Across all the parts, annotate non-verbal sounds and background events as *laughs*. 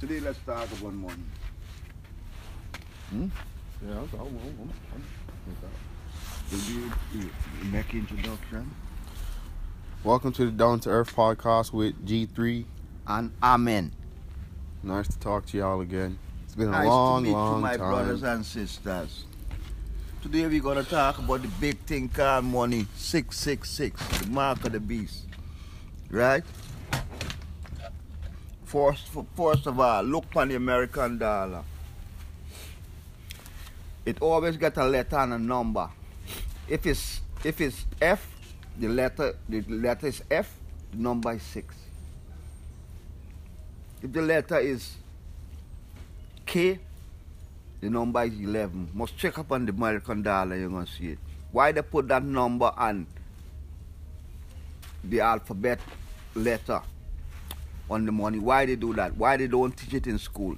Today let's talk about money. Hmm? Yeah, you, you you make introduction? Welcome to the Down to Earth podcast with G3. And amen. Nice to talk to y'all again. It's been a nice long, to meet long you, my time. brothers and sisters. Today we're gonna talk about the big thing called money. Six six six, the mark of the beast. Right? First, first of all, look on the American dollar. It always get a letter and a number. If it's if it's F, the letter the letter is F, the number is six. If the letter is K, the number is 11. Must check up on the American dollar, you're going to see it. Why they put that number on the alphabet letter on the money? Why they do that? Why they don't teach it in school?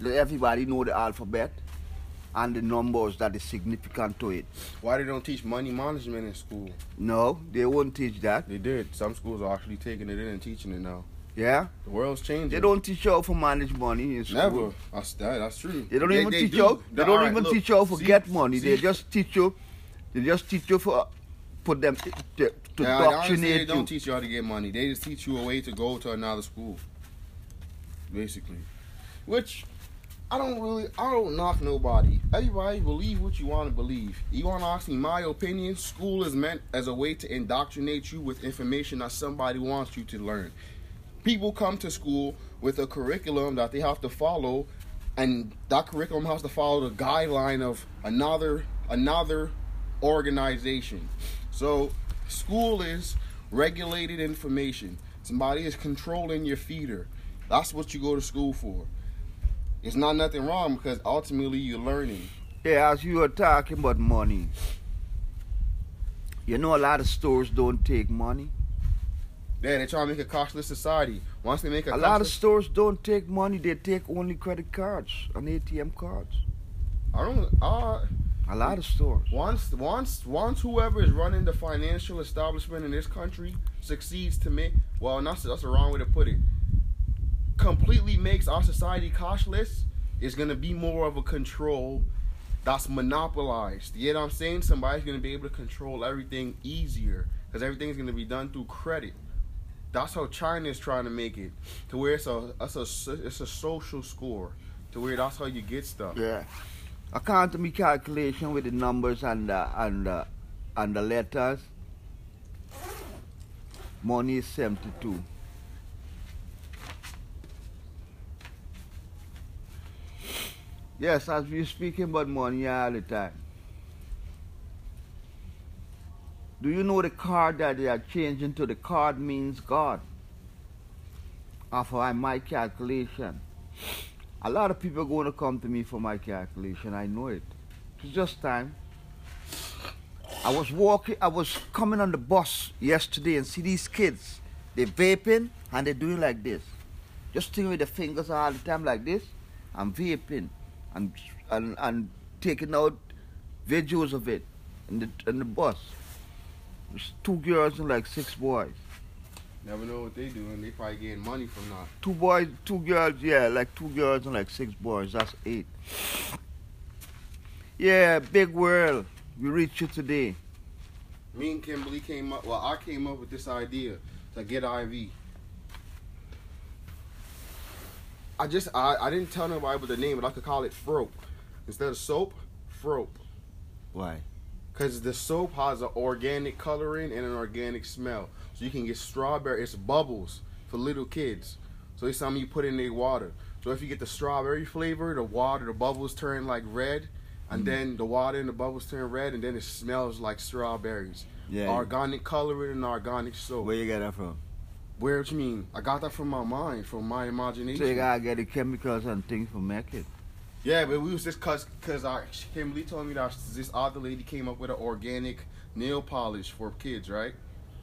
Let everybody know the alphabet and the numbers that is significant to it. Why they don't teach money management in school? No, they won't teach that. They did. Some schools are actually taking it in and teaching it now. Yeah? The world's changing. They don't teach you how to manage money in school. Never. That's, that, that's true. They don't even teach do. you. How, they don't Alright, even look, teach you how to see- get money. They just teach you. They just teach you for put them to, to, I they don't you. teach you how to get money. They just teach you a way to go to another school. Basically. Which I don't really I don't knock nobody. Everybody believe what you want to believe. You want to ask me my opinion? School is meant as a way to indoctrinate you with information that somebody wants you to learn. People come to school with a curriculum that they have to follow and that curriculum has to follow the guideline of another another organization. So school is regulated information. Somebody is controlling your feeder. That's what you go to school for. It's not nothing wrong because ultimately you're learning. Yeah, as you are talking about money, you know a lot of stores don't take money. Yeah, they try to make a cashless society. Once they make a, A lot of stores don't take money. They take only credit cards and ATM cards. I don't. Uh, A lot of stores. once, once, once, whoever is running the financial establishment in this country succeeds to make well, that's that's the wrong way to put it. Completely makes our society cashless. Is gonna be more of a control that's monopolized. You know what I'm saying? Somebody's gonna be able to control everything easier because everything's gonna be done through credit. That's how China is trying to make it to where it's a it's a it's a social score to where that's how you get stuff. Yeah. To my calculation with the numbers and the, and the, and the letters, money is 72. Yes, as we're speaking about money all the time. Do you know the card that they are changing to the card means God? After my calculation. A lot of people are going to come to me for my calculation. I know it. It's just time. I was walking, I was coming on the bus yesterday and see these kids. They're vaping and they're doing like this. Just thing with the fingers all the time like this. I'm vaping and and, and taking out videos of it in the in the bus. There's two girls and like six boys. Never know what they doing. They probably getting money from that. Two boys, two girls, yeah, like two girls and like six boys. That's eight. Yeah, big world. We reached you today. Me and Kimberly came up. Well, I came up with this idea to get IV. I just I, I didn't tell nobody but the name, but I could call it Frope instead of soap. Frope, Why? Because the soap has an organic coloring and an organic smell, so you can get strawberry. It's bubbles for little kids, so it's something you put in their water. So if you get the strawberry flavor, the water, the bubbles turn like red, and Mhm. then the water and the bubbles turn red, and then it smells like strawberries. Yeah. Organic coloring and organic soap. Where you get that from? Where what you mean? I got that from my mind, from my imagination. So you gotta get the chemicals and things for make it. Yeah, but we was just cause cause our Kimberly told me that this other lady came up with an organic nail polish for kids, right?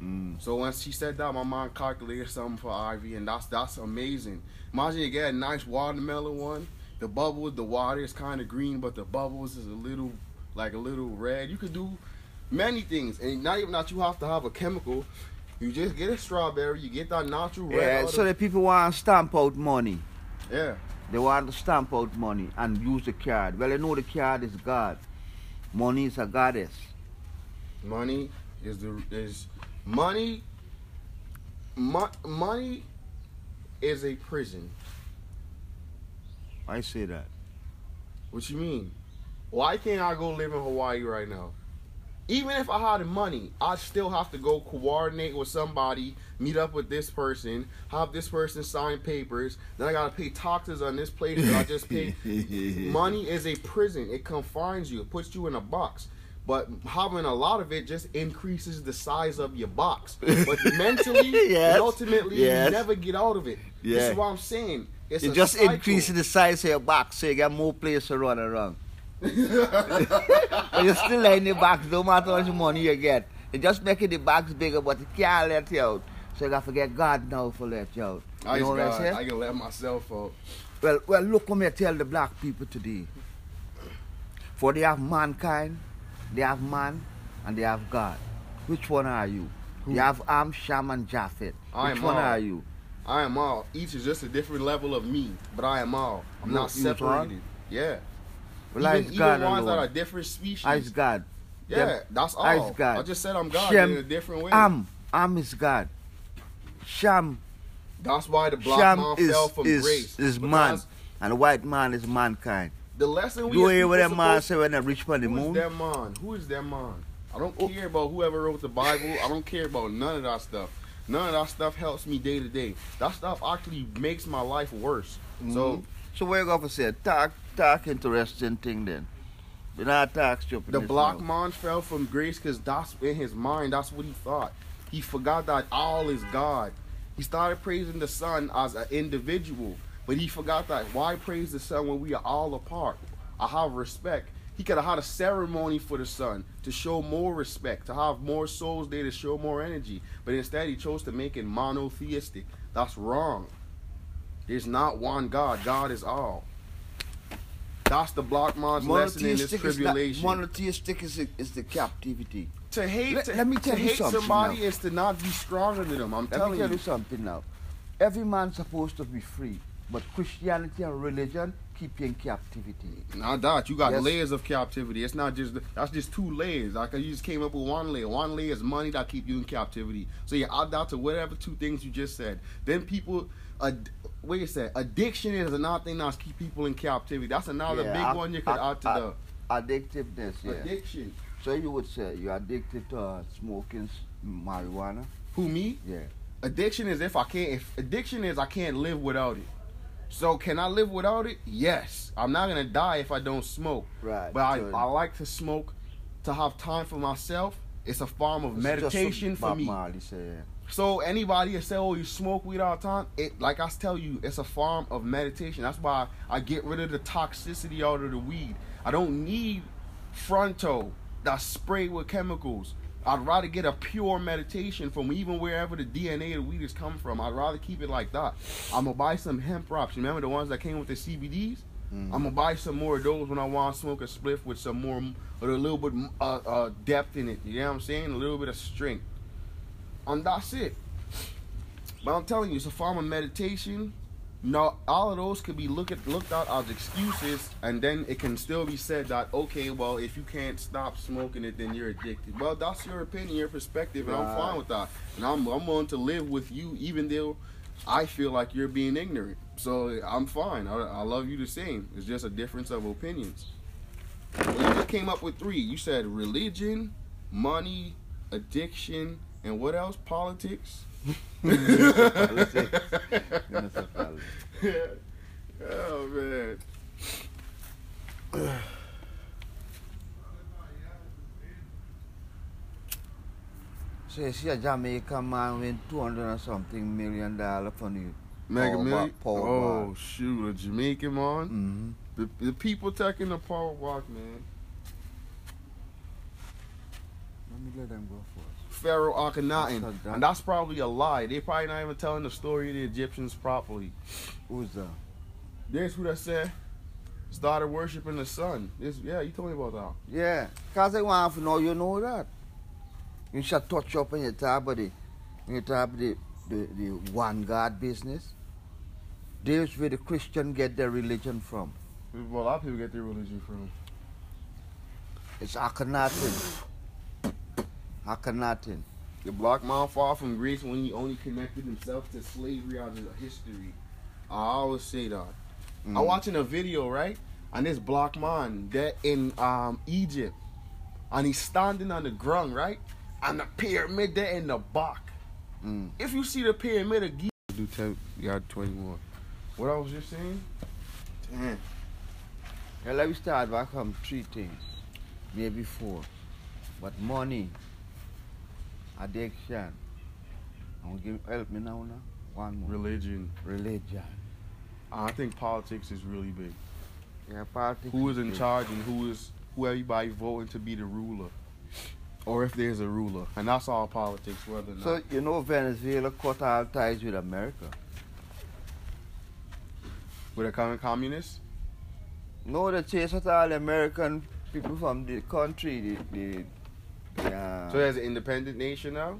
Mm. So once she said that, my mind calculated something for Ivy, and that's that's amazing. Imagine you get a nice watermelon one. The bubbles, the water is kind of green, but the bubbles is a little like a little red. You could do many things, and not even that you have to have a chemical. You just get a strawberry, you get that natural red. Yeah, so that people want to stamp out money. yeah. They want to stamp out money and use the card. Well, they know the card is God. Money is a goddess. Money is the is money. Mo- money is a prison. I say that. What you mean? Why can't I go live in Hawaii right now? Even if I had the money, I still have to go coordinate with somebody, meet up with this person, have this person sign papers. Then I gotta pay taxes on this place that I just *laughs* paid. money is a prison. It confines you. It puts you in a box. But having a lot of it just increases the size of your box. But *laughs* mentally Yes. and ultimately, Yes. you never get out of it. This is what I'm saying. It's It just cycle. increases the size of your box so you got more place to run around. But you're still in the box, no matter how much money you get. It just making the box bigger, but it can't let you out. So you got to forget God now for let you out. You I, know what I say? I can let myself out. Well, well, look what me tell the black people today. For they have mankind, they have man, and they have God. Which one are you? Who? You have Am, Sham, and Japhet. I Which am one all. are you? I am all. Each is just a different level of me, but I am all. I'm You- not you separated. Yeah. Well, I even is even God ones that are different species. I is God. yeah, that's all. I is God. I just said I'm God Shem, in a different way. Am, I'm is God. Sham, that's why the black Sham man is, fell from is, grace. is man, and the white man is mankind. The lesson we You hear what that man say when they reach for the Who is moon? that man? Who is that man? I don't Oh. care about whoever wrote the Bible. I don't care about none of that stuff. None of that stuff helps me day to day. That stuff actually makes my life worse. So Mhm. So what you going to say? Talk, talk interesting thing then. We not talk stupid. The black man fell from grace because that's in his mind. That's what he thought. He forgot that all is God. He started praising the sun as an individual, but he forgot that why praise the sun when we are all apart? I have respect. He could have had a ceremony for the sun to show more respect, to have more souls there to show more energy. But instead, he chose to make it monotheistic. That's wrong. There's not one God. God is all. That's the black man's lesson in this Monotheistic is, not, tribulation. monotheistic is, is the captivity. To hate, Let- to, let me to you hate something somebody now. is to not be stronger than them. I'm Let telling me tell you. you something now. Every man's supposed to be free, but Christianity and religion keep you in captivity. Not that you got Yes. layers of captivity. It's not just that's just two layers. Like you just came up with one layer. One layer is money that keep you in captivity. So you add that to whatever two things you just said. Then people, ad, wait you second. Addiction is another thing that's keep people in captivity. That's another Yeah, big I- one you could I- add to I- the Addictiveness, yeah. addiction. So you would say you're addicted to uh, smoking marijuana? Who me? Yeah. Addiction is if I can't. If addiction is I can't live without it. So can I live without it? Yes. I'm not gonna die if I don't smoke. Right. But I, I like to smoke to have time for myself. It's a form of it's meditation what for me. Marley say, yeah. So anybody that say, "Oh, you smoke weed all the time," it like I tell you, it's a form of meditation. That's why I get rid of the toxicity out of the weed. I don't need fronto that's sprayed with chemicals. I'd rather get a pure meditation from even wherever the DNA of the weed is coming from. I'd rather keep it like that. I'm gonna buy some hemp wraps. Remember the ones that came with the CBDs? Mhm. I'm gonna buy some more of those when I want to smoke a spliff with some more, with a little bit uh, uh, depth in it. You know what I'm saying? A little bit of strength. And that's it. But I'm telling you, it's a form of meditation. No, all of those could be looked at, looked at as excuses, and then it can still be said that okay, well, if you can't stop smoking it, then you're addicted. Well, that's your opinion, your perspective, and I'm fine with that. And I'm I'm willing to live with you, even though I feel like you're being ignorant. So I'm fine. I, I love you the same. It's just a difference of opinions. Well, you just came up with three. You said religion, money, addiction, and what else? Politics. *laughs* Say politics. *laughs* oh man. *clears throat* So you see a Jamaican man win 200 or something million dollar from the Mega million. Oh shoot, a Jamaican man. mm-hmm. The, the people taking the power walk, man. Let me let them go first. Pharaoh Akhenaten, and that's probably a lie. They're probably not even telling the story of the Egyptians properly. Who's that? There's who that said started worshiping the sun. This, yeah, you told me about that. Yeah, because they want to know you know that. You should touch up on your top of the You have the, the, the one God business. There's where the Christian get their religion from. Well, a lot of people get their religion from. It's Akhenaten. Akhenaten. The black man far from grace when he only connected himself to slavery out of history. I always say that. I'm Mm. watching a video, right? And this black man that in um Egypt. And he's standing on the ground, right? And the pyramid there in the back. Mm. If you see the pyramid of Giza, do 10, you got 20 more. What I was just saying? Damn. Well, let me start back from three things, maybe four. But money, addiction, and give help me now, now. One more. Religion. Religion. I think politics is really big. Yeah, politics. Who is in big. charge and who is who everybody voting to be the ruler. Or if there's a ruler. And that's all politics, whether or not. So you know Venezuela cut all ties with America. with a current communist? No, they chase out all the American people from the country. The, the, uh, So there's an independent nation now?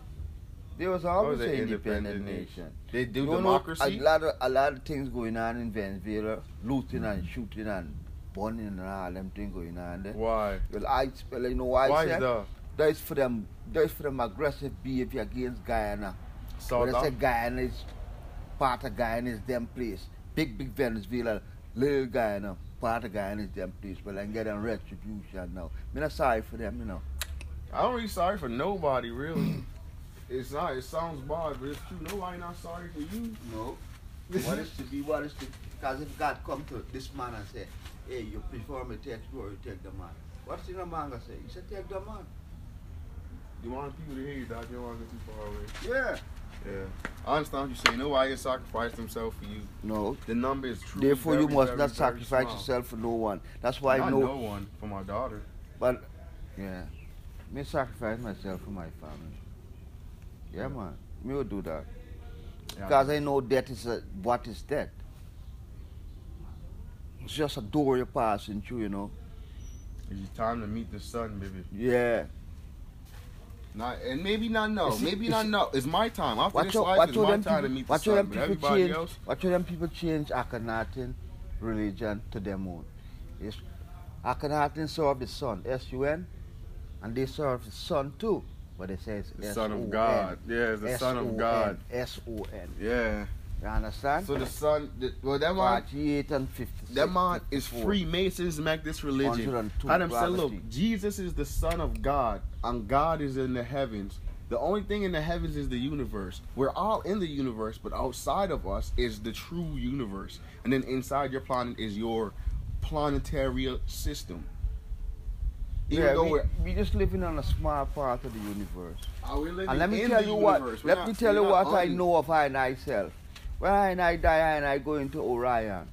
there was always an independent independent nation. They do You know, democracy? a lot of a lot of things going on in Venezuela, looting and shooting and burning and all them things going on there. Why? Well, I you know why, Why I is said the that is for them. That is for them aggressive behavior against Guyana. So When I say Guyana is part of Guyana is them place. Big big Venezuela, little Guyana, part of Guyana is them place. Well, I'm getting retribution now. Me not sorry for them, you know. I don't really sorry for nobody, really. *clears throat* it's not. It sounds bad, but it's true. Nobody not sorry for you. No. *laughs* what is to be, what is to Because if God come to this man and say, hey, you prefer me take you or you take the man. What's the man gonna say? He said, take the man. You want people to hear you, Doc. You don't want to get too far away. Yeah. Yeah. I understand what you're saying. Nobody has sacrificed himself for you. No. The number is true. Therefore, you must very, not very sacrifice small. yourself for no one. That's why I know. no one for my daughter. But yeah, me sacrifice myself for my family. Yeah, man, me will do that Yeah. because I know death is a, what is death. It's just a door you're passing through, you know. It's time to meet the sun, baby. Yeah. Not and maybe not no, You maybe you not see- no. It's my time. After this out, life, it's my time to people, meet the sun. them people everybody change, else, watch them people change Akhenaten religion to them own. Yes, Akhenaten serve the sun, S-U-N, and they serve the sun too, but it says the son of God. Yeah, it's the son of God. S-O-N. Yeah. You understand? So the son, the, well, that man, 48 and 50. that man is Freemasons make this religion. 102 Had them said, look. Jesus is the son of God, and God is in the heavens. The only thing in the heavens is the universe. We're all in the universe, but outside of us is the true universe. And then inside your planet is your planetary system. Even Yeah, we, we're, we just living on a small part of the universe. are we living And let me tell you what. We're let not- me tell you what I know of I and I self. When I and I die, I and I go into Orion.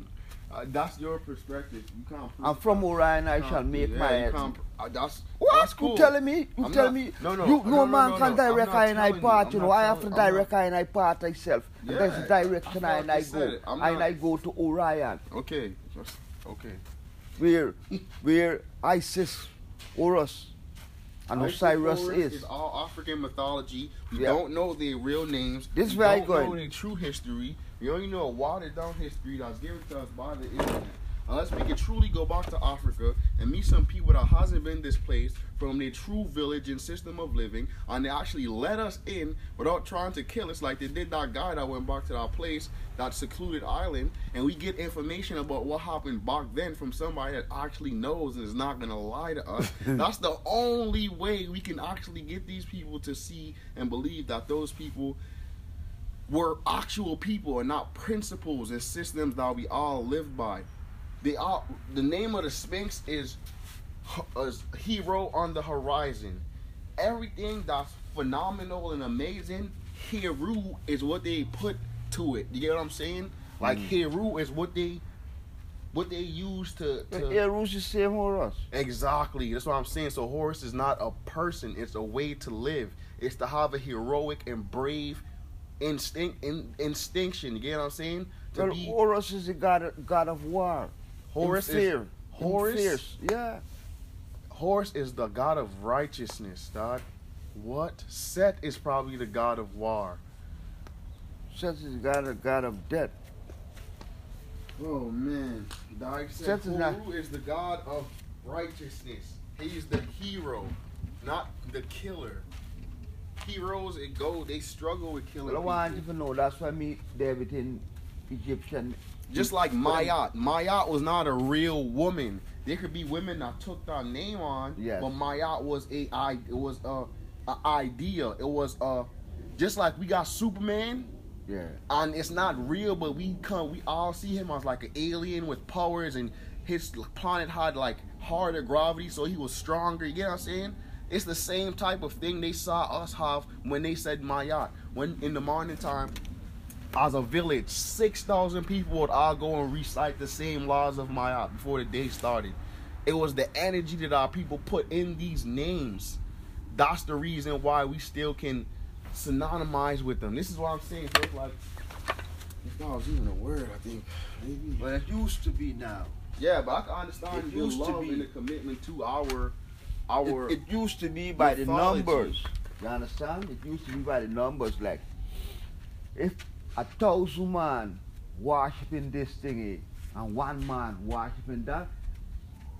Uh, that's your perspective. You can't. And from that. Orion I shall make yeah, my you can't- uh, that's What? That's cool. You telling me? You I'm tell not- me? no, no, You, no, no, man no, can no. I'm direct I and I part, I'm you know. I have to I'm direct I and I part myself. Yeah, that's the direction I I and I go. I'm and I go to Orion, Okay. Okay. where where Isis, Horus, and Osiris Horus is. is all African mythology. We Yeah. don't know their real names. This is we where I don't know their true history. We only know a watered down history that's given to us by the internet. Unless we can truly go back to Africa and meet some people that hasn't been displaced from their true village and system of living, and they actually let us in without trying to kill us, like they did that guy that went back to that place, that secluded island, and we get information about what happened back then from somebody that actually knows and is not gonna lie to us. *laughs* That's the only way we can actually get these people to see and believe that those people were actual people and not principles and systems that we all live by. They all the name of the Sphinx is, is hero on the horizon. Everything that's phenomenal and amazing, hero is what they put to it. You get what I'm saying? Like Mm. Heru is what they what they use to, to Yeah, Horus is same Horus. Exactly. That's what I'm saying. So Horus is not a person. It's a way to live. It's to have a heroic and brave instinct in, instinction. You get what I'm saying? To Well, be Horus is the god of, god of war. Horus in is fear. Horus- fierce. Yeah. Horus is the god of righteousness, dog. What? Set is probably the god of war. Set is God, a God of death. Oh man, Dog Set is not- Uru is the god of righteousness. He's the hero, not the killer. Heroes, it go. They struggle with killing Well, I want you people. to know that's why me David in Egyptian. Just like Mayat. Mayat was not a real woman. There could be women that took that name on, Yes. but Mayat was a I. It was a, a idea. It was a just like we got Superman. Yeah. and it's not real, but we come, we all see him as like an alien with powers, and his planet had like harder gravity, so he was stronger. You get what I'm saying? It's the same type of thing they saw us have when they said Mayat. When in the morning time, as a village, six thousand people would all go and recite the same laws of Mayat before the day started. It was the energy that our people put in these names. That's the reason why we still can synonymize with them. This is what I'm saying. So it's like, if I was using a word, I think maybe. But it used to be now. Yeah, but I can understand It your used to love be. and the commitment to our, our. It, it used to be by the numbers. You understand? It used to be by the numbers. Like, if a thousand man worshiping this thingy and one man worshiping that,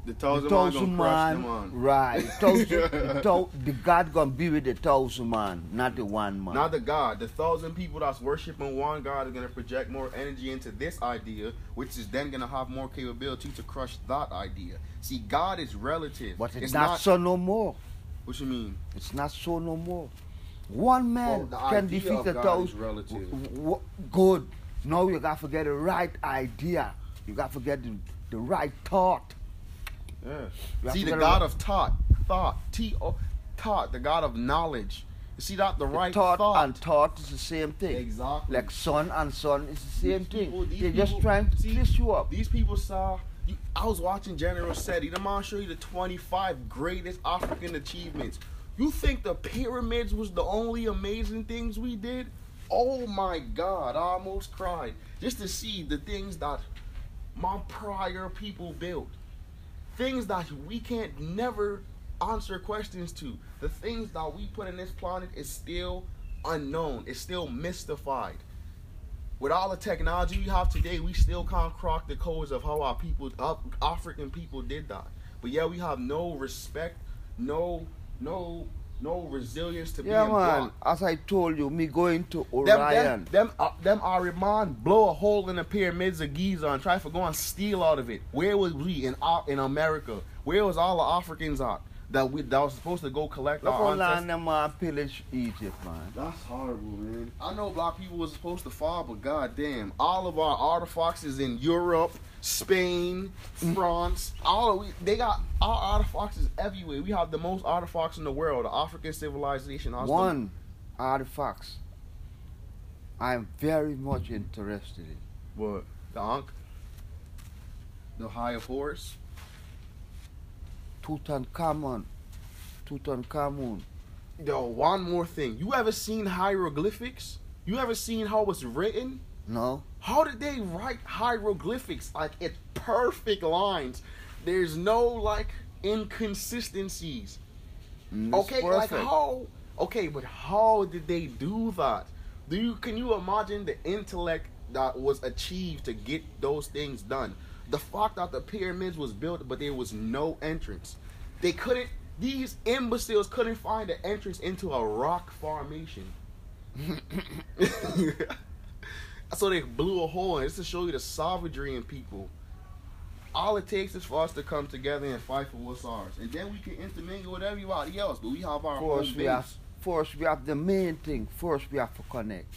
the the thousand man thousand crush man, on. right? The, thousand, *laughs* the, the God gonna be with the thousand man, not the one man. Not the God. The thousand people that's worshiping one God are gonna project more energy into this idea, which is then gonna have more capability to crush that idea. See, God is relative. but it's, it's not, not. so no more. what you mean? It's not so no more. One man Well, can defeat a thousand. W- good. No, you got to forget the right idea. You got to forget the, the right thought. Yeah. See, the God of thought, thought, T O, thought, the God of knowledge. You see that the The right thought, thought. and thought is the same thing. Exactly. Like son and son is the same These thing. people- They're just people- trying to see, twist you up. These people saw. You, I was watching General Seti. The man show you the 25 greatest African achievements. You think the pyramids was the only amazing things we did? Oh my God! I almost cried just to see the things that my prior people built. Things that we can't never answer questions to. The things that we put in this planet is still unknown. It's still mystified with all the technology we have today, we still can't crack the codes of how our people, African people, did that. But yeah, we have no respect, no, no, no resilience to Yeah, being man. blocked. As I told you, me going to Them, Orion. them, them, uh, them Ariman blow a hole in the pyramids of Giza and try to go and steal out of it. Where was we in Af- in America? Where was all the Africans at that we that was supposed to go collect Look our how ancestors? them man pillage Egypt, man. That's horrible, man. I know black people was supposed to fall, but goddamn, all of our artifacts is in Europe, Spain, France. All of we, they got our artifacts is everywhere. We have the most artifacts in the world. The African civilization. has the- One artifacts I'm very much interested in. what? The Ankh, the Eye of Horus. Tutankhamun. Tutankhamun. Yo, one more thing. You ever seen hieroglyphics? You ever seen how it's written? No? How did they write hieroglyphics? Like it's perfect lines. There's no like inconsistencies. Mm, it's Okay, like how? Okay, but how did they do that? Do you can you imagine the intellect that was achieved to get those things done? The fact that the pyramids was built, but there was no entrance. They couldn't. These imbeciles couldn't find an entrance into a rock formation. *laughs* so they blew a hole, and it's to show you the savagery in people. All it takes is for us to come together and fight for what's ours, and then we can intermingle with everybody else. But we have our First own we base. have first we have the main thing. First we have to connect.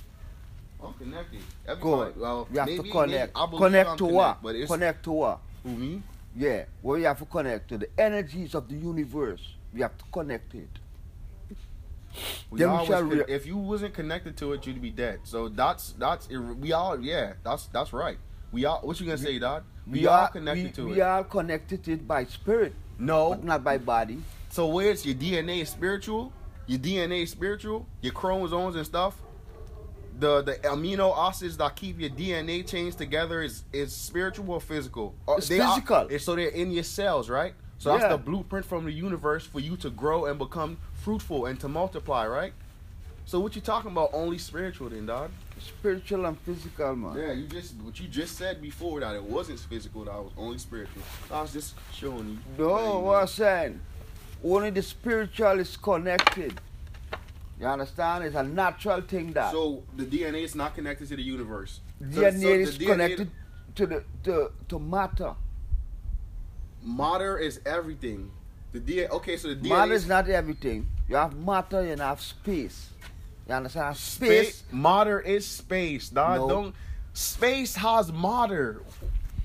I'm connected. Everybody, Good. well, We have maybe, to connect. Maybe, I believe connect to what? But it's Connect to what? who me. Yeah. Well, we have to connect to the energies of the universe. We have to connect it. We Then we always rea- if you wasn't connected to it, you'd be dead. So that's that's we all yeah. That's that's right. We all. What you gonna say, Dad? We, all connected we, to we it. We are connected to it by spirit, no. not by body. So where's your DNA is spiritual? Your DNA is spiritual. Your chromosomes and stuff. The the amino acids that keep your DNA chains together is is spiritual or physical? Uh, it's they physical. it's- so they're in your cells, right? So that's Yeah. the blueprint from the universe for you to grow and become fruitful and to multiply, right? So what you talking about? Only spiritual, then, dog? Spiritual and physical, man. Yeah, you just what you just said before that it wasn't physical, that it was only spiritual. I was just showing you. No, what I'm saying, only the spiritual is connected. You understand? It's a natural thing that So the DNA is not connected to the universe. DNA so the is DNA connected to the to, to matter. Matter is everything. The DNA. Okay, so the DNA Matter is is not everything. You have matter and you have space. You understand? Space. space. Matter is space. Dog. No. Don't. Space has matter.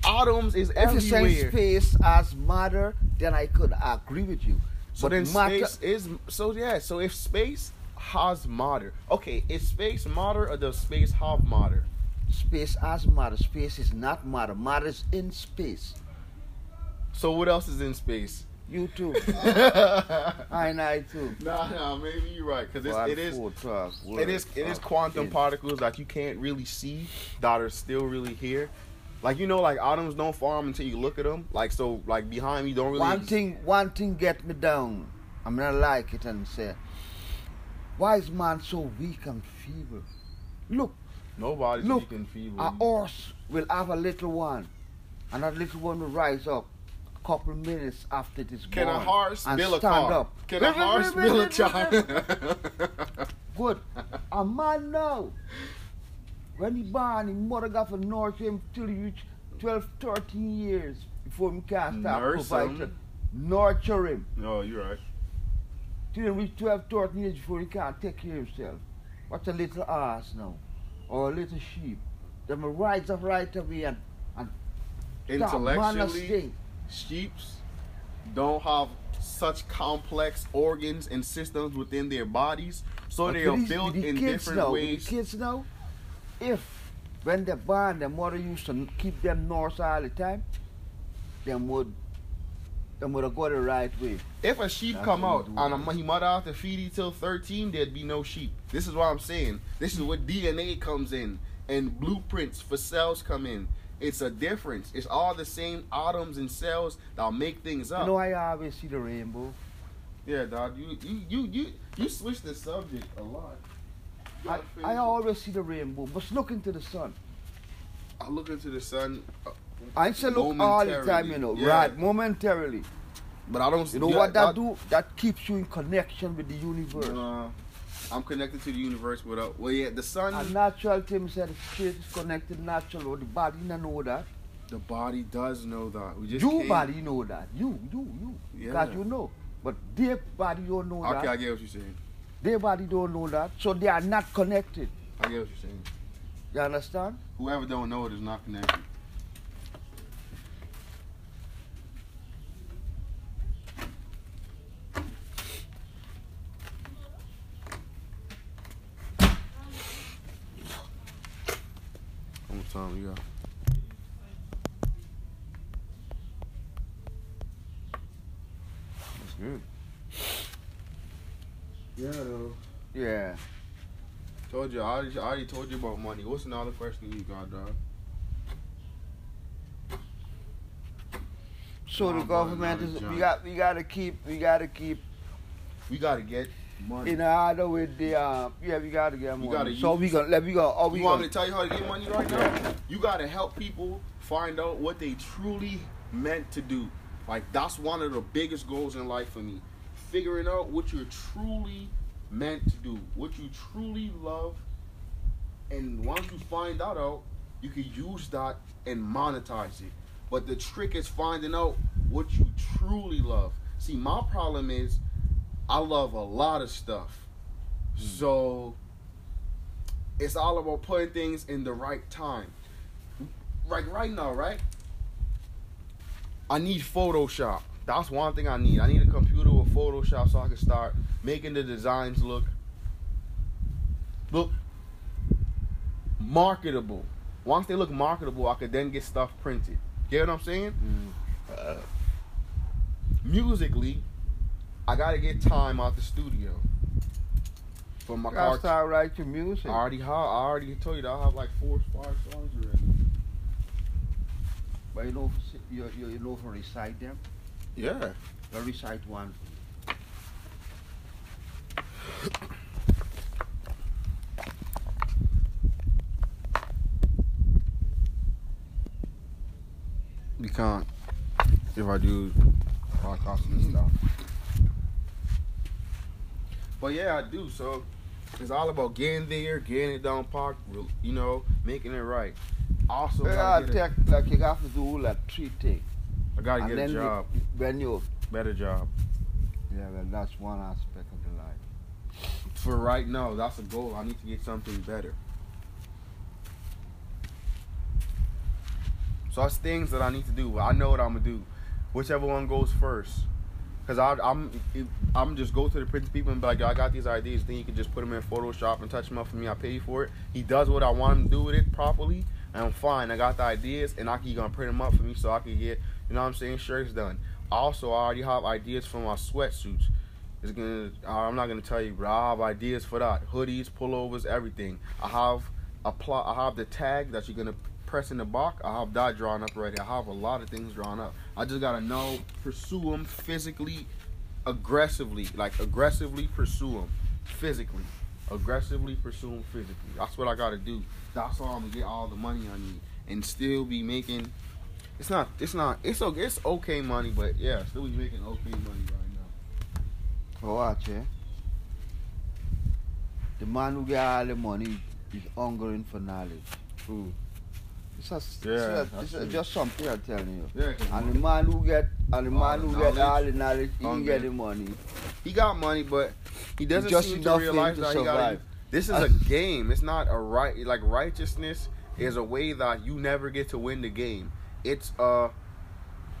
Atoms is If you say everywhere. space as matter, then I could agree with you. So but then matter, space is so yeah. So if space has matter, okay, is space matter or does space have matter? space as matter. Space is not matter. Matter is in space. So what else is in space? You too. *laughs* I and I too. nah, nah, maybe you're right because it is it is it is quantum particles that you can't really see that are still really here. Like you know, like atoms don't form until you look at them. Like so, like behind me don't really. One thing, one thing get me down. I'm gonna like it and say, why is man so weak and feeble? Look, Nobody's Look, weak and feeble. a horse will have a little one, and that little one will rise up a couple minutes after it is Can born a horse and build a stand car? up. Can a horse *laughs* build a child? Good. A man now, when he born, his mother got to nurse him till he reach 12, 13 years before he can start him? Nurture him. no, you're right. Till he reach 12, 13 years before you can't take care of yourself. What's a little ass now? Or a little sheep. Them rise up right away and, and Intellectually, sheeps don't have such complex organs and systems within their bodies, so But they are these- built the in different now, ways. The kids now, if when they're born, their mother used to keep them north all the time, them would, them would have got the right way. If a sheep That's come out and a, he mother have to feed it till 13, there'd be no sheep. This is what I'm saying. This is what DNA comes in and blueprints for cells come in. It's a difference. It's all the same atoms and cells that'll make things up. You know, I always see the rainbow. yeah, dog. You you you you you switch the subject a lot. I, I always see the rainbow, but look into the sun. I look into the sun. Uh, uh, I say look all the time, you know, yeah. right, momentarily. But I don't. You know yeah, what that do? That keeps you in connection with the universe. Uh, I'm connected to the universe without. Well, yeah, the sun. A natural thing said the spirit is connected natural, or the body don't know that. the body does know that. We just You can't- body know that. You, you, you. Yeah. You know. But their body don't know that. Okay, I get what you're saying. Their body don't know that. So they are not connected. I get what you're saying. You understand? Whoever don't know it is not connected. How much time we got? That's good. Yeah, though. Yeah. Told you, I already, I already told you about money. What's another question you got, dog? So the government is we got we gotta keep we gotta keep We gotta get money. in order with the uh yeah we gotta get money. gotta so we gonna let we go oh we you want gonna me to tell you how to get money right now? You gotta help people find out what they truly meant to do. Like that's one of the biggest goals in life for me. Figuring out what you're truly meant to do, what you truly love, and once you find that out, you can use that and monetize it. But the trick is finding out what you truly love. See, my problem is I love a lot of stuff. Hmm. So it's all about putting things in the right time. Like right now, right? I need Photoshop. That's one thing I need. I need a computer Photoshop so I can start making the designs look look marketable. Once they look marketable, I could then get stuff printed. Get what I'm saying? Uh, musically, I gotta get time out the studio for my gotta car. start writing music. I already have. I already told you that I have like four, five songs already. But you know you you, you know for recite them? Yeah. I recite one. You can't if I do I and stuff. But yeah, I do. So it's all about getting there, getting it down park, you know, making it right. Also, yeah, I take, a, like you have to do like three things. I gotta and get a job. The, when you better job. Yeah, well, that's one aspect of for right now, that's a goal. I need to get something better. So that's things that I need to do. I know what I'm gonna do. Whichever one goes first. Cause I, I'm, I'm just go to the Prince people and be like, I got these ideas. Then you can just put them in Photoshop and touch them up for me. I pay you for it. He does what I want him to do with it properly, and I'm fine. I got the ideas, and I can gonna print them up for me so I can get, you know what I'm saying, shirts done. Also, I already have ideas for my sweatsuits. Gonna. I'm not gonna tell you, but I have ideas for that. Hoodies, pullovers, everything. I have a plot. I have the tag that you're gonna press in the box. I have that drawn up right here. I have a lot of things drawn up. I just gotta know, pursue them physically, aggressively, like aggressively pursue them physically, aggressively pursue them physically. That's what I gotta do. That's how I'm gonna get all the money I need and still be making. It's not. It's not. It's okay. It's okay money, but yeah, still be making okay money right watch, eh? The man who get all the money is hungering for knowledge. Ooh. It's, a, it's, a, it's true. just something I'm telling you. Yeah, And the man who get and the All man the who get all knowledge, the knowledge, he get the money. he got money, but he doesn't just seem to enough for him realize to that he got. survive. This is I- a game. It's not a right. Like righteousness is a way that you never get to win the game. It's uh,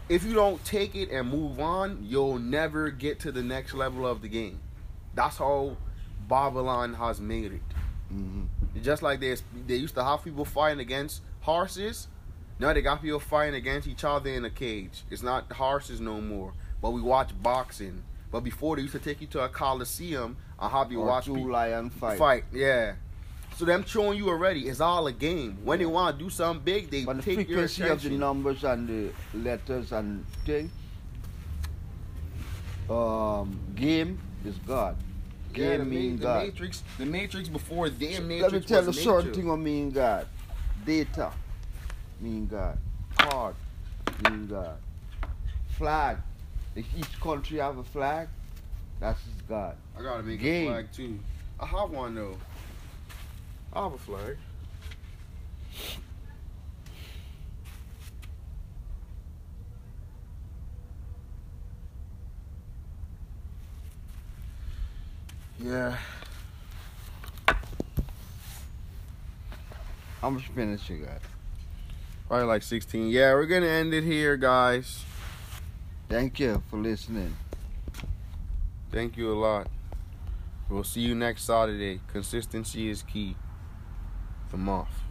if you don't take it and move on, you'll never get to the next level of the game. That's how Babylon has made it. hmm Just like they they used to have people fighting against horses. Now they got people fighting against each other in a cage. It's not horses no more. But we watch boxing. But before they used to take you to a coliseum and have you Or watch two lion fight. fight. Yeah. So them showing you already. It's all a game. When they want to do something big, they But the take your frequency of the numbers and the letters and thing, um, game is God. Game yeah, the, mean the God. Matrix. The Matrix before their Matrix Let me tell you was certain nature. thing what mean God. Data mean God. Card mean God. Flag. If each country have a flag, that's God. I gotta make Game. a flag too. I have one though. I have a flag. Yeah. How much minutes you got? Probably like 16. Yeah, we're gonna end it here, guys. Thank you for listening. Thank you a lot. We'll see you next Saturday. Consistency is key. The Moth.